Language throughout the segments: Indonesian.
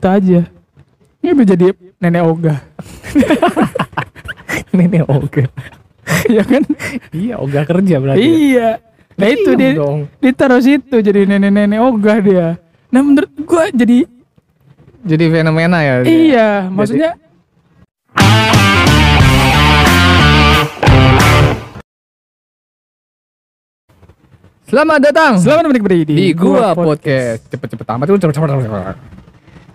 itu aja. Ini udah jadi nenek ogah. Nenek ogah. ya kan? iya, ogah kerja berarti. ya? Iya. Nah itu Diem dia dong. ditaruh situ jadi nenek-nenek ogah dia. Nah menurut gua jadi Jadi fenomena ya. dia? iya, maksudnya Selamat datang selamat menikmati di Gua Podcast. Cepet-cepet amat lu cepet cepet.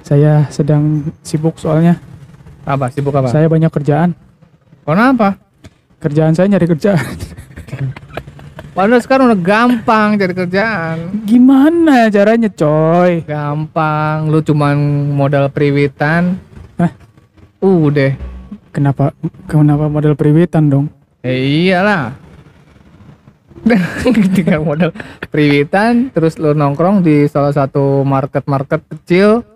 Saya sedang sibuk soalnya. Apa? Sibuk apa? Saya banyak kerjaan. Kenapa? Kerjaan saya nyari kerjaan. Padahal sekarang udah gampang cari kerjaan. Gimana caranya, coy? Gampang, lu cuman modal priwitan. Hah? Udah. Kenapa kenapa model priwitan dong? Eh iyalah. Tinggal modal priwitan, terus lu nongkrong di salah satu market-market kecil.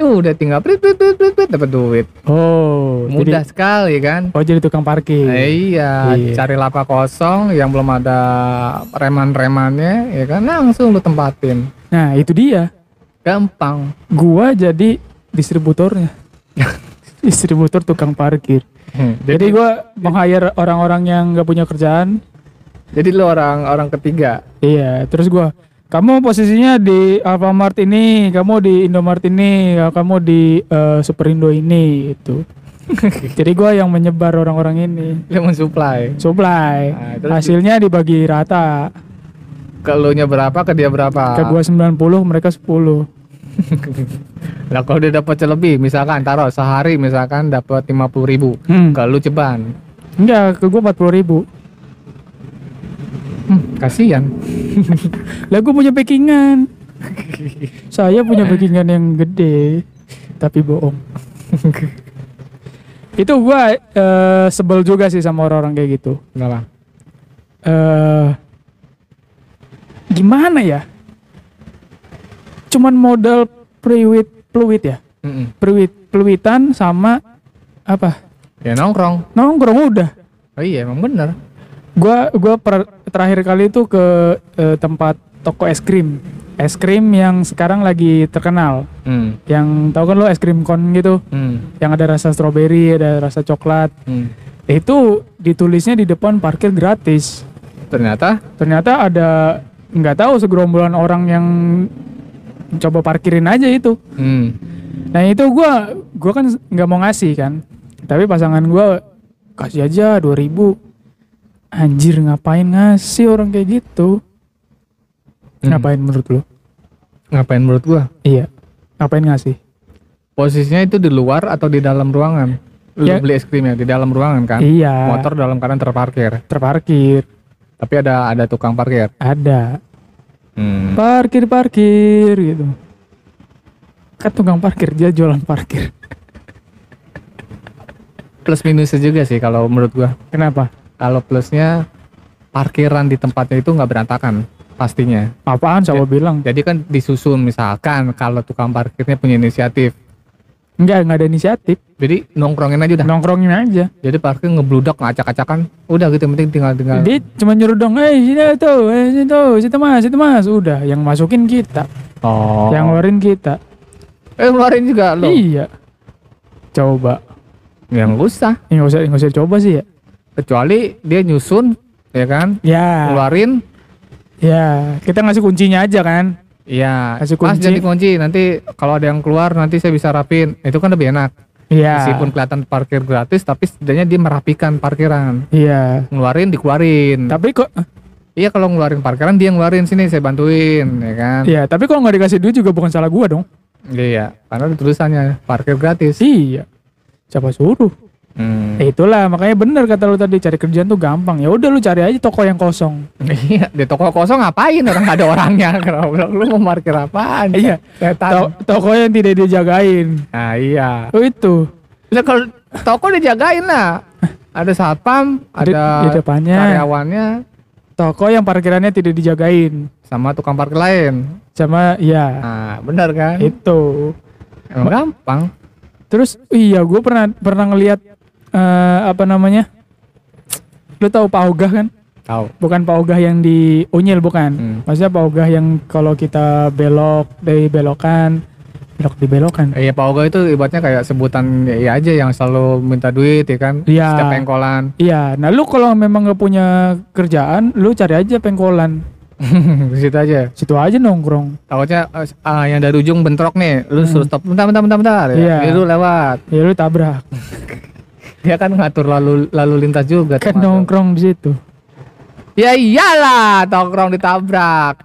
Udah tinggal prit prit prit prit, prit dapat duit. Oh, Mudah jadi sekali kan? oh jadi tukang parkir. Eh, iya, Iya. cari lapak kosong yang belum ada reman-remannya, ya kan langsung lu tempatin. Nah, itu dia. Gampang. Gua jadi distributornya. Distributor tukang parkir. Hmm, Jadi gua meng-hire orang-orang yang nggak punya kerjaan. Jadi lu orang orang ketiga. Iya, terus gua kamu posisinya di Alfamart ini, kamu di Indomart ini, kamu di eh, Superindo ini itu. Jadi gua yang menyebar orang-orang ini. Lu mensuplai. Supply. Nah, Hasilnya dibagi rata. Ke lu nya berapa, ke dia berapa? Ke gua 90, mereka 10. Lah kalau dia dapat lebih, misalkan taruh sehari misalkan dapat 50.000 ribu, Hmm. kalau ceban, Enggak, ke gua 40 ribu. Hmm, kasihan. Lah gua punya packingan. Saya punya backingan yang gede, tapi bohong. Itu gua eh, sebel juga sih sama orang-orang kayak gitu. Kenapa? eh gimana ya? Cuman modal peluit peluit ya, Mm-mm. peluit peluitan sama apa? Ya nongkrong. Nongkrong udah. Oh iya emang bener. Gua gua per- terakhir kali itu ke eh, tempat toko es krim. Es krim yang sekarang lagi terkenal. Hmm. Yang tahu kan lo es krim kon gitu, Hmm. yang ada rasa stroberi, ada rasa coklat. Hmm. Itu ditulisnya di depan parkir gratis. Ternyata ternyata ada nggak tahu segerombolan orang yang coba parkirin aja itu hmm. nah itu gua gua kan nggak mau ngasih kan tapi pasangan gua kasih aja 2000 anjir ngapain ngasih orang kayak gitu Hmm. ngapain menurut lo ngapain menurut gua? iya ngapain ngasih Posisinya itu di luar atau di dalam ruangan? Lu Ya. beli es krimnya di dalam ruangan kan? iya Motor dalam keadaan terparkir. terparkir Tapi ada ada tukang parkir. ada Hmm. parkir parkir gitu kan tukang parkir dia jualan parkir Plus minusnya juga sih kalau menurut gua. kenapa Kalau plusnya parkiran di tempatnya itu nggak berantakan pastinya. apaan Ya. saya bilang Jadi kan disusun misalkan kalau tukang parkirnya punya inisiatif. Enggak, enggak ada inisiatif. Jadi nongkrongin aja udah. Nongkrongin aja. Jadi parkir ngebludak ngacak-acakan. Udah gitu yang penting tinggal tinggal. Dia cuma nyuruh dong, eh sini tuh, eh sini tuh, situ mas, situ mas. Udah, yang masukin kita, Oh. yang ngeluarin kita. eh ngeluarin juga lo. Iya. Coba. Yang usah. Ya, nggak usah, nggak usah coba sih ya. Kecuali dia nyusun ya kan. Ya, Ngeluarin ya. Kita ngasih kuncinya aja kan. Iya, Kasih Mas kunci. jadi kunci nanti kalau ada yang keluar nanti saya bisa rapin. Itu kan lebih enak. Iya. Meskipun kelihatan parkir gratis tapi setidaknya dia merapikan parkiran. Iya. Ngeluarin dikeluarin. Tapi kok, Iya kalau ngeluarin parkiran dia ngeluarin sini saya bantuin ya kan. iya. Tapi kalau nggak dikasih duit juga bukan salah gua dong. Iya, karena ada tulisannya parkir gratis. Iya. Siapa suruh? Hmm. Eh, itulah makanya bener kata lu tadi cari kerjaan tuh gampang. Ya udah lu cari aja toko yang kosong. Iya, di toko kosong ngapain orang ada orangnya? Lu mau parkir apaan? Iya. To- toko yang tidak dijagain. Nah, iya. Oh itu. Lah kalau toko dijagain lah. Ada satpam, Di- ada di depannya. karyawannya, Toko yang parkirannya tidak dijagain. sama tukang parkir lain. Sama ya Nah, benar kan? itu. Emang gampang. Terus iya gue pernah pernah ngelihat eh, apa namanya? Lu tahu Pak Ogah kan? Tahu. Bukan Pak Ogah yang di Unyil bukan. Hmm. Maksudnya Pak Ogah yang kalau kita belok dari belokan belok di belokan Iya Pak Oga itu ibaratnya kayak sebutan ya aja yang selalu minta duit ya kan. Iya. Setiap pengkolan. iya nah lu kalau memang nggak punya kerjaan lu cari aja pengkolan situ aja. situ aja nongkrong Takutnya eh, ah, yang dari ujung bentrok nih, lu Hmm. suruh stop bentar bentar bentar bentar. Iya. Ya. Jadi lu lewat. ya lu tabrak Dia kan ngatur lalu lalu lintas juga. kan termasuk. nongkrong di situ Ya iyalah, nongkrong ditabrak.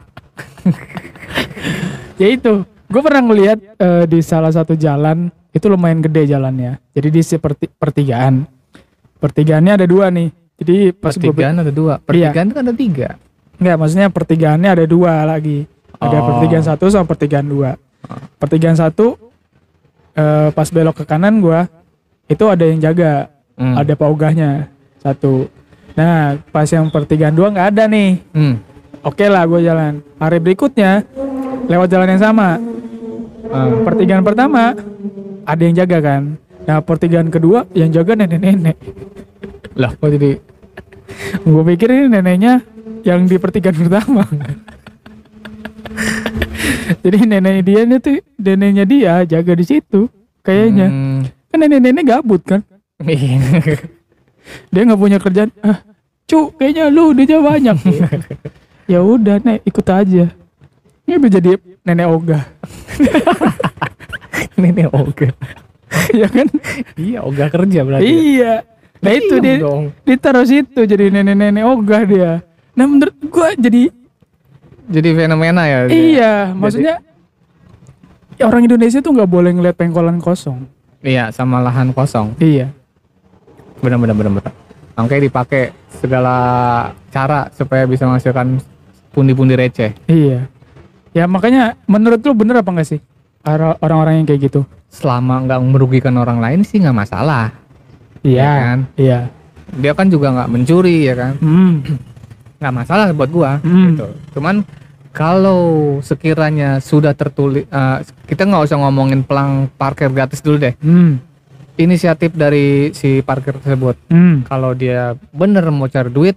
ya itu gue pernah ngeliat eh, di salah satu jalan itu lumayan gede jalannya jadi di seperti pertigaan pertigaannya ada dua nih jadi pas gue Pertigaan ada dua. Iya. Pertigaan kan ada tiga. Enggak, maksudnya pertigaannya ada dua lagi. Ada Oh. pertigaan satu sama pertigaan dua. Pertigaan satu eh, pas belok ke kanan gua itu ada yang jaga, Hmm. ada paugahnya satu. Nah, pas yang pertigaan dua nggak ada nih. Hmm. Oke lah gue jalan. Hari berikutnya lewat jalan yang sama. Ah. Pertigaan pertama ada yang jaga kan. Nah, pertigaan kedua yang jaga nenek-nenek. Lah, kok jadi Gue pikir ini neneknya yang di pertigaan pertama. Jadi nenek dia ini tuh neneknya dia jaga di situ kayaknya. Hmm. Kan nenek-nenek gabut kan. Iya. Dia nggak punya kerjaan. Ah, cu, kayaknya lu udah banyak. ya udah, nek ikut aja. Ini udah jadi nenek ogah. Nenek Oga. ya kan? Iya, Oga kerja berarti. iya. Nah itu dia dong. ditaruh situ jadi nenek-nenek ogah dia. Nah menurut gua jadi Jadi fenomena ya. dia? Iya, maksudnya ya orang Indonesia tuh nggak boleh ngeliat pengkolan kosong. Iya, sama lahan kosong. Iya. Benar benar benar benar. Makanya dipakai segala cara supaya bisa menghasilkan pundi-pundi receh. Iya. Ya makanya menurut lu bener apa enggak sih orang-orang yang kayak gitu? Selama nggak merugikan orang lain sih nggak masalah. Iya. kan? Iya. Dia kan juga nggak mencuri ya kan. Hmm. nggak masalah buat gua Hmm. gitu. Cuman kalau sekiranya sudah tertulis eh, kita nggak usah ngomongin pelang parkir gratis dulu deh. Hmm. Inisiatif dari si parkir tersebut. Hmm. Kalau dia bener mau cari duit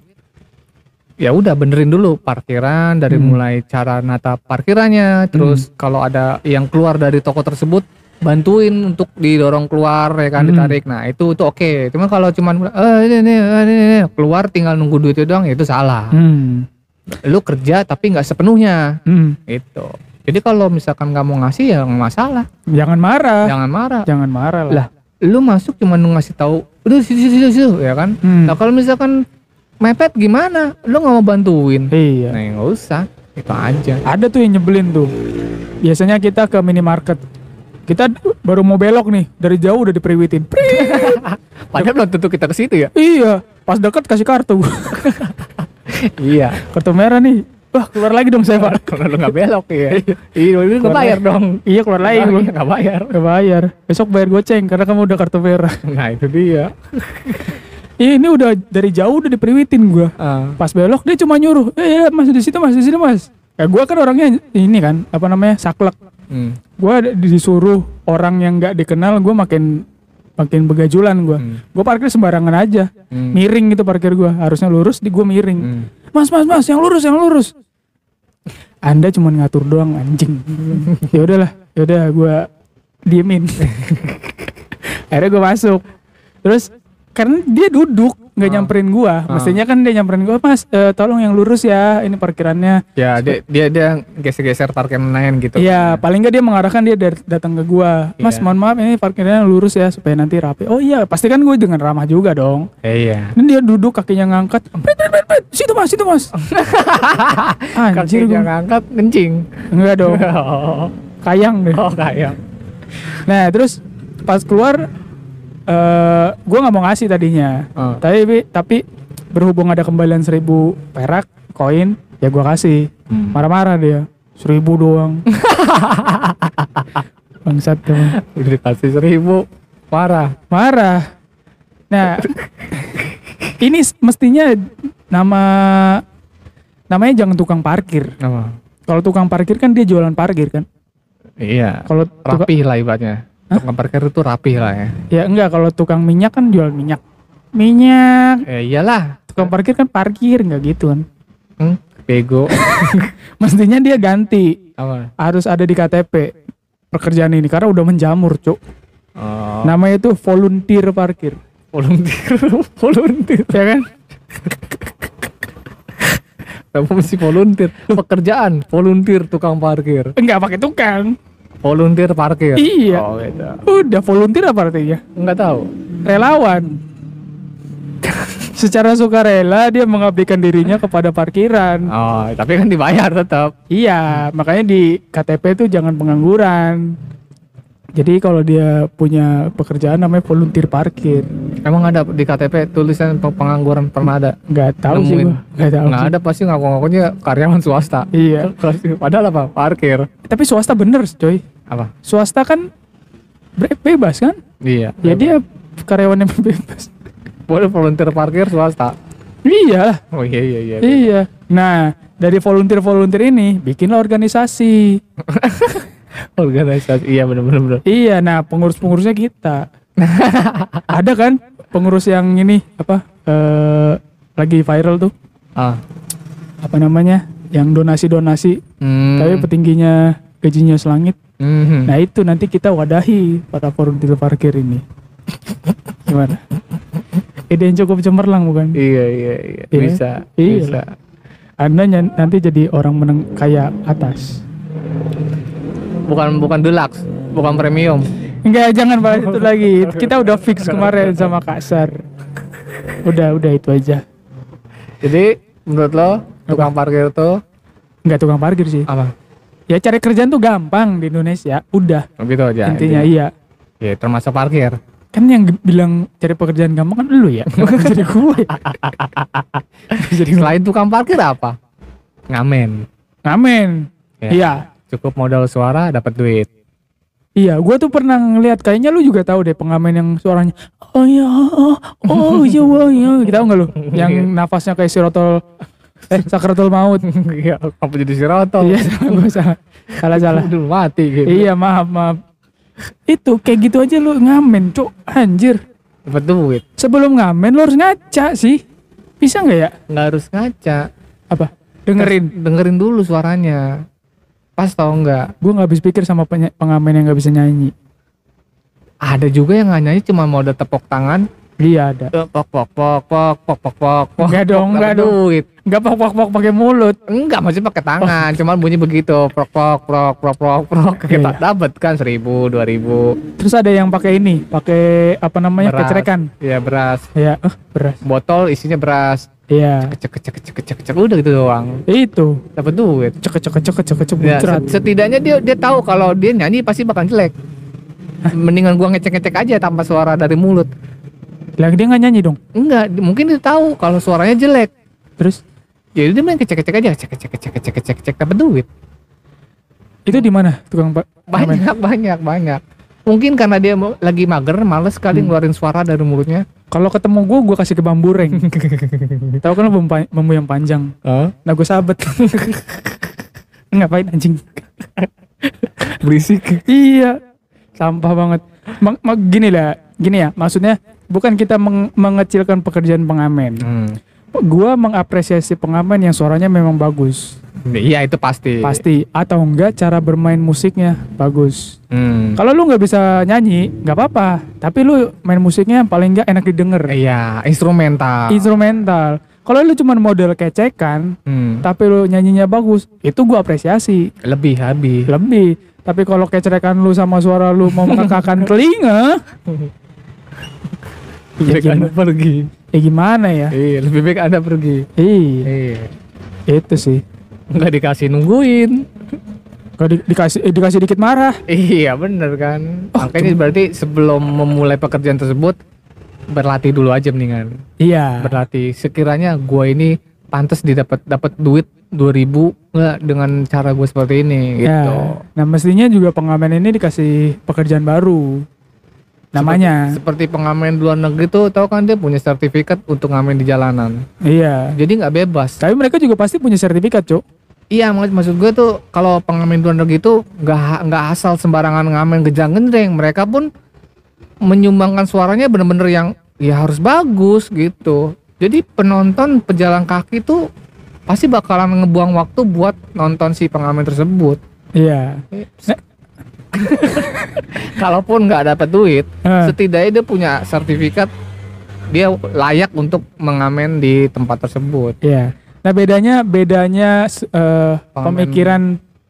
ya udah benerin dulu parkiran dari Hmm. mulai cara nata parkirannya terus kalau ada yang keluar dari toko tersebut bantuin untuk didorong keluar ya kan Hmm. ditarik nah itu itu oke cuma kalau cuman eh ini, ini, ini, ini, keluar tinggal nunggu duitnya doang ya itu salah Hmm. Lu kerja tapi nggak sepenuhnya Hmm. itu jadi kalau misalkan nggak mau ngasih ya nggak masalah Jangan marah. jangan marah Jangan marah lah. lah lu masuk cuma ngasih tahu udah situ situ situ ya kan Hmm. nah kalau misalkan mepet gimana lu nggak mau bantuin Iya. nah nggak usah itu aja Ada tuh yang nyebelin tuh. Biasanya kita ke minimarket. Kita baru mau belok nih, dari jauh udah diperiwitin. Padahal belum tentu kita ke situ ya iya, pas deket kasih kartu. iya kartu merah nih. Wah, keluar lagi dong saya, Pak. kalau lu nggak belok ya iya lu nggak Keluar bayar lagi. dong Iya, keluar lagi. Iya, nggak bayar Gak bayar. Besok bayar goceng karena kamu udah kartu merah. nah itu dia Ih, ini udah dari jauh udah diperiwitin gua. Ah, Pas belok dia cuma nyuruh, "Eh, ya, Mas di situ, Mas, di sini, Mas." Ya gua kan orangnya ini kan, apa namanya? saklek. hmm, Gua d- disuruh orang yang nggak dikenal, gua makin makin begajulan gua. hmm, Gua parkir sembarangan aja. hmm, Miring gitu parkir gua. Harusnya lurus di gua miring. hmm. Mas, Mas, Mas, yang lurus, yang lurus. Anda cuma ngatur doang anjing. ya udahlah, ya udah gua diemin. Akhirnya gua masuk. Terus karena dia duduk nggak Ah. nyamperin gua, Ah. mestinya kan dia nyamperin gua, Mas, eh, tolong yang lurus ya, ini parkirannya. ya dia dia dia geser-geser parkiran lain gitu Iya, paling nggak dia mengarahkan dia datang ke gua. Mas, Iya. mohon maaf ini parkirannya lurus ya supaya nanti rapi. Oh iya, pasti kan gue dengan ramah juga dong. Eh, iya Ini dia duduk kakinya ngangkat. Prit, prit, prit. Situ mas, situ mas. Anjir kakinya ngangkat kencing Enggak dong, oh, kayang deh. oh kayak Nah terus pas keluar, eh gue nggak mau ngasih tadinya. Oh. Tapi tapi berhubung ada kembalian seribu perak koin, ya gua kasih. Hmm. Marah-marah dia, seribu doang. Bangsat tuh. udah dikasih seribu parah Marah. Nah, ini mestinya nama namanya jangan tukang parkir. Kalau tukang parkir kan dia jualan parkir kan. iya Kalau rapih lah ibaratnya tukang parkir itu rapih lah ya ya enggak kalau tukang minyak kan jual minyak. Minyak. eh iyalah Tukang parkir kan parkir enggak gitu kan. hmm, bego Mestinya dia ganti. apa Harus ada di KTP. pekerjaan ini karena udah menjamur, Cuk. Oh, Namanya itu volunteer parkir. volunteer, volunteer. Ya kan? Kamu mesti volunteer. Pekerjaan, volunteer tukang parkir. Enggak pakai tukang. Volunteer parkir. Iya. Oh, gitu. Udah volunteer apa artinya? Enggak tahu. Relawan. Secara sukarela dia mengabdikan dirinya kepada parkiran. Oh, tapi kan dibayar tetap. Iya, makanya di KTP itu jangan pengangguran. Jadi kalau dia punya pekerjaan namanya volunteer parkir. Emang ada di KTP tulisan pe- pengangguran pernah ada? Nggak tahu sih gua. Nggak tahu. Sih. ada pasti ngaku-ngakunya karyawan swasta. Iya. Padahal apa? Parkir. Tapi swasta bener, coy. Apa? Swasta kan be- bebas kan? Iya. Ya dia karyawan yang bebas. boleh volunteer parkir swasta. Iya, lah, Oh iya iya iya. iya. Nah, dari volunteer-volunteer ini bikinlah organisasi. Organisasi. Iya benar benar. Iya, nah pengurus-pengurusnya kita. Ada kan pengurus yang ini apa? eh lagi viral tuh. Ah. Apa namanya? Yang donasi-donasi Hmm. tapi petingginya gajinya selangit. Mhm. Nah, itu nanti kita wadahi para volunteer parkir ini. Gimana? Ide yang cukup cemerlang bukan? Iya iya iya. Iya. Bisa. Iya. Bisa. Anda nanti jadi orang meneng kaya atas. Bukan bukan deluxe, bukan premium. Enggak, jangan bahas itu lagi. Kita udah fix kemarin sama Kasar. Udah, udah itu aja. Jadi menurut lo tukang parkir tuh Enggak tukang parkir sih. apa? Ya cari kerjaan tuh gampang di Indonesia. Udah. Gitu aja. intinya iya. Ya termasuk parkir. Kan yang bilang cari pekerjaan gampang kan lu ya. Jadi gue. Jadi selain tukang parkir apa? Ngamen. Amin. Ya. Iya. Cukup modal suara dapat duit. Iya, gue tuh pernah ngeliat kayaknya lu juga tahu deh pengamen yang suaranya oh iya oh, oh iya oh iya gitu tahu nggak lu? Yang nafasnya kayak sirotol eh sakratul maut. Iya, apa jadi si Roto? iya salah salah. Salah salah. Udah mati gitu. iya maaf maaf. Itu kayak gitu aja lu ngamen cuk. Anjir. Dapat duit. sebelum ngamen lu harus ngaca sih. Bisa nggak ya? Nggak harus ngaca. apa? Dengerin. Dengerin dulu suaranya. Pas tau nggak? gue nggak habis pikir sama pengamen yang nggak bisa nyanyi Ada juga yang nggak nyanyi cuma mau ada tepuk tangan. Iya ada Pok pok pok pok pok pok pok. pok, Nggak dong, pok, nggak dapet dong. Duit. nggak pok pok pok pakai mulut Enggak, maksudnya pakai tangan, cuman bunyi begitu, prok prok prok prok prok prok. Kita Iya. dapat kan seribu, dua ribu. terus ada yang pakai ini pakai apa namanya Beras. kecerekan Iya beras. ya eh beras Botol isinya beras. iya Kecek kecek kecek kecek kecek udah gitu doang. itu Dapat duit. cek cek cek cek cek cek Ya, setidaknya dia dia tahu kalau dia nyanyi pasti bakal jelek. Mendingan gua ngecek-ngecek aja tanpa suara dari mulut. Lah dia nggak nyanyi dong Enggak, mungkin dia tahu kalau suaranya jelek. terus Jadi dia main kecek-kecek aja, cek cek cek cek cek cek cek dapat duit. itu di mana tukang pak Banyak banyak banyak. Mungkin karena dia lagi mager, males sekali Hmm. ngeluarin suara dari mulutnya. kalau ketemu gue gue kasih ke bambureng tahu kan bambu, bambu yang panjang nah gue sabet ngapain anjing Berisik. iya sampah banget Mak- mak- gini lah gini ya maksudnya bukan kita meng- mengecilkan pekerjaan pengamen Hmm. gue mengapresiasi pengamen yang suaranya memang bagus Iya itu pasti. pasti atau enggak cara bermain musiknya bagus Hmm. kalau lu nggak bisa nyanyi nggak apa-apa tapi lu main musiknya paling nggak enak didengar Iya, instrumental. instrumental kalau lu cuma model kecekan Hmm. tapi lu nyanyinya bagus itu gua apresiasi Lebih habis. lebih tapi kalau kecerekan lu sama suara lu mau mengakakkan telinga ya Lebih baik anda gimana, pergi. ya gimana ya Iya, lebih baik anda pergi. iya Iya. itu sih Nggak dikasih nungguin. kalau di- dikasih eh, dikasih dikit marah Iya bener kan. Oh, Makanya berarti sebelum memulai pekerjaan tersebut berlatih dulu aja mendingan. iya Berlatih. Sekiranya gua ini pantas didapat dapat duit 2000 nggak dengan cara gue seperti ini gitu. Ya, nah mestinya juga pengamen ini dikasih pekerjaan baru. Namanya. Seperti pengamen luar negeri tuh tau kan dia punya sertifikat untuk ngamen di jalanan. Iya. Jadi nggak bebas. Tapi mereka juga pasti punya sertifikat, Cuk. Iya mak- maksud gue tuh kalau pengamen luar negeri itu nggak nggak asal sembarangan ngamen gejang gendreng. Mereka pun menyumbangkan suaranya bener-bener yang ya harus bagus gitu. Jadi penonton pejalan kaki tuh pasti bakalan ngebuang waktu buat nonton si pengamen tersebut. Iya. kalaupun nggak dapat duit Eh. setidaknya dia punya sertifikat dia layak untuk mengamen di tempat tersebut Iya. Nah bedanya bedanya Pengamen. pemikiran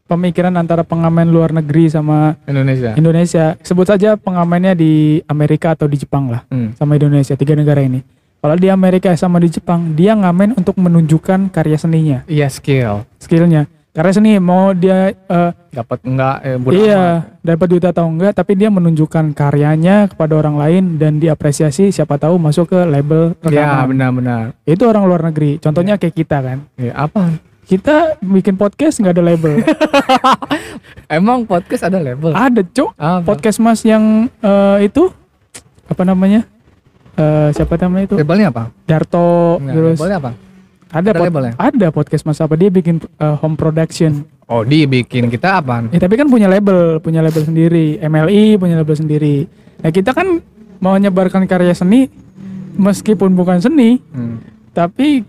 pemikiran antara pengamen luar negeri sama Indonesia Indonesia. Sebut saja pengamennya di Amerika atau di Jepang lah Hmm. sama Indonesia tiga negara ini. Kalau di Amerika sama di Jepang dia ngamen untuk menunjukkan karya seninya, iya skill skillnya. Karya seni mau dia eh, dapat enggak eh, iya dapat duit atau enggak, tapi dia menunjukkan karyanya kepada orang lain dan diapresiasi. Siapa tahu masuk ke label ya rekaman. benar-benar Itu orang luar negeri. Contohnya kayak kita kan. ya, apa Kita bikin podcast nggak ada label. emang podcast ada label ada cuk. apa? Podcast mas yang eh, itu apa namanya? Eh, siapa namanya itu? labelnya apa Darto Enggak, terus labelnya apa ada ada pod- labelnya? ada podcast mas apa dia bikin eh, home production. oh dibikin kita apa Ya tapi kan punya label, punya label sendiri. MLI punya label sendiri. Nah kita kan mau menyebarkan karya seni meskipun bukan seni, hmm. tapi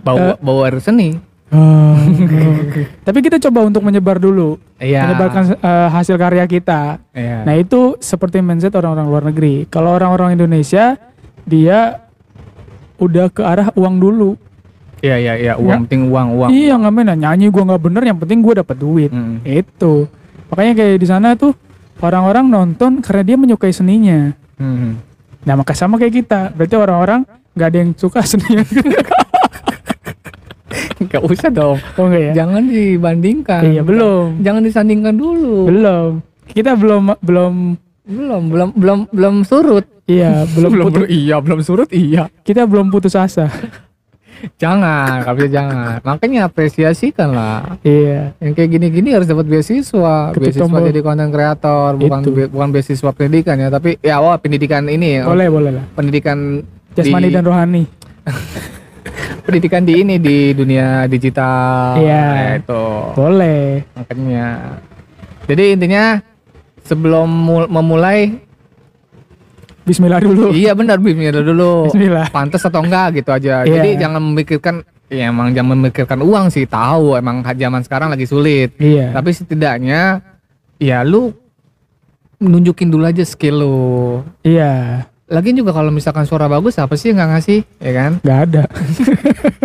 bawa bawa air seni tapi kita coba untuk menyebar dulu, iya menyebarkan eh, hasil karya kita. iya Nah itu seperti mindset orang-orang luar negeri. Kalau orang-orang Indonesia dia udah ke arah uang dulu. Iya iya iya uang penting uang uang Iya nggak main nyanyi gua nggak bener, yang penting gua dapat duit. Hmm. Itu makanya kayak di sana tuh orang-orang nonton karena dia menyukai seninya. Hmm. Nah maka sama kayak kita. Berarti orang-orang nggak ada yang suka seninya. Gak usah dong oh enggak ya? jangan dibandingkan Iya belum, jangan disandingkan dulu belum. Kita belum belum belum belum belum belum surut iya belum, putus, iya belum surut iya kita belum putus asa. jangan bisa jangan makanya apresiasikan lah iya. yang kayak gini-gini harus dapat beasiswa Ketuk beasiswa tombol. jadi konten kreator bukan be- bukan beasiswa pendidikan ya tapi ya wah pendidikan ini Boleh boleh lah. pendidikan Jasmani di, dan rohani. pendidikan di ini di dunia digital Iya. Nah, itu Boleh. makanya jadi intinya sebelum mul- memulai Bismillah dulu. iya benar bismillah dulu Bismillah. pantas atau enggak gitu aja Iya. jadi jangan memikirkan ya emang jangan memikirkan uang sih tahu emang zaman sekarang lagi sulit Iya. tapi setidaknya ya lu nunjukin dulu aja skill lu Iya. Lagian juga kalau misalkan suara bagus apa sih nggak ngasih ya kan Gak ada.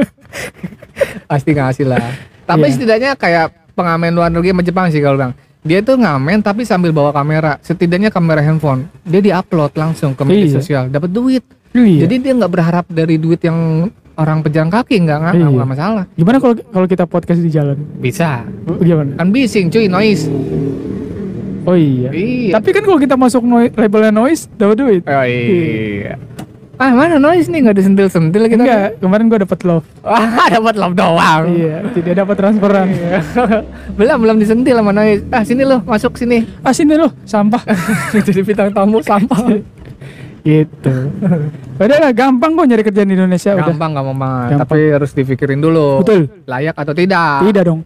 pasti ngasih lah tapi Iya. setidaknya kayak pengamen luar negeri sama Jepang sih kalau bang dia tuh ngamen tapi sambil bawa kamera setidaknya kamera handphone dia diupload langsung ke media Iya. sosial dapat duit Iya. jadi dia nggak berharap dari duit yang orang pejalan kaki nggak nggak Iya. masalah Gimana kalau kalau kita podcast di jalan? bisa Gimana? kan bising cuy noise Oh iya. iya Tapi kan kalau kita masuk noi- labelnya noise dapat duit. oh, iya ah mana noise nih nggak disentil sentil kita Enggak, kemarin gua dapat love. Wah, dapat love doang. Iya, tidak dapat transferan. belum belum disentil sama noise. Ah, sini loh, masuk sini. Ah sini loh, sampah. Jadi bintang tamu sampah. gitu. Udah lah, gampang kok nyari kerjaan di Indonesia udah. Gampang gampang banget, Gampang. tapi harus dipikirin dulu. Betul. Layak atau tidak. Tidak dong.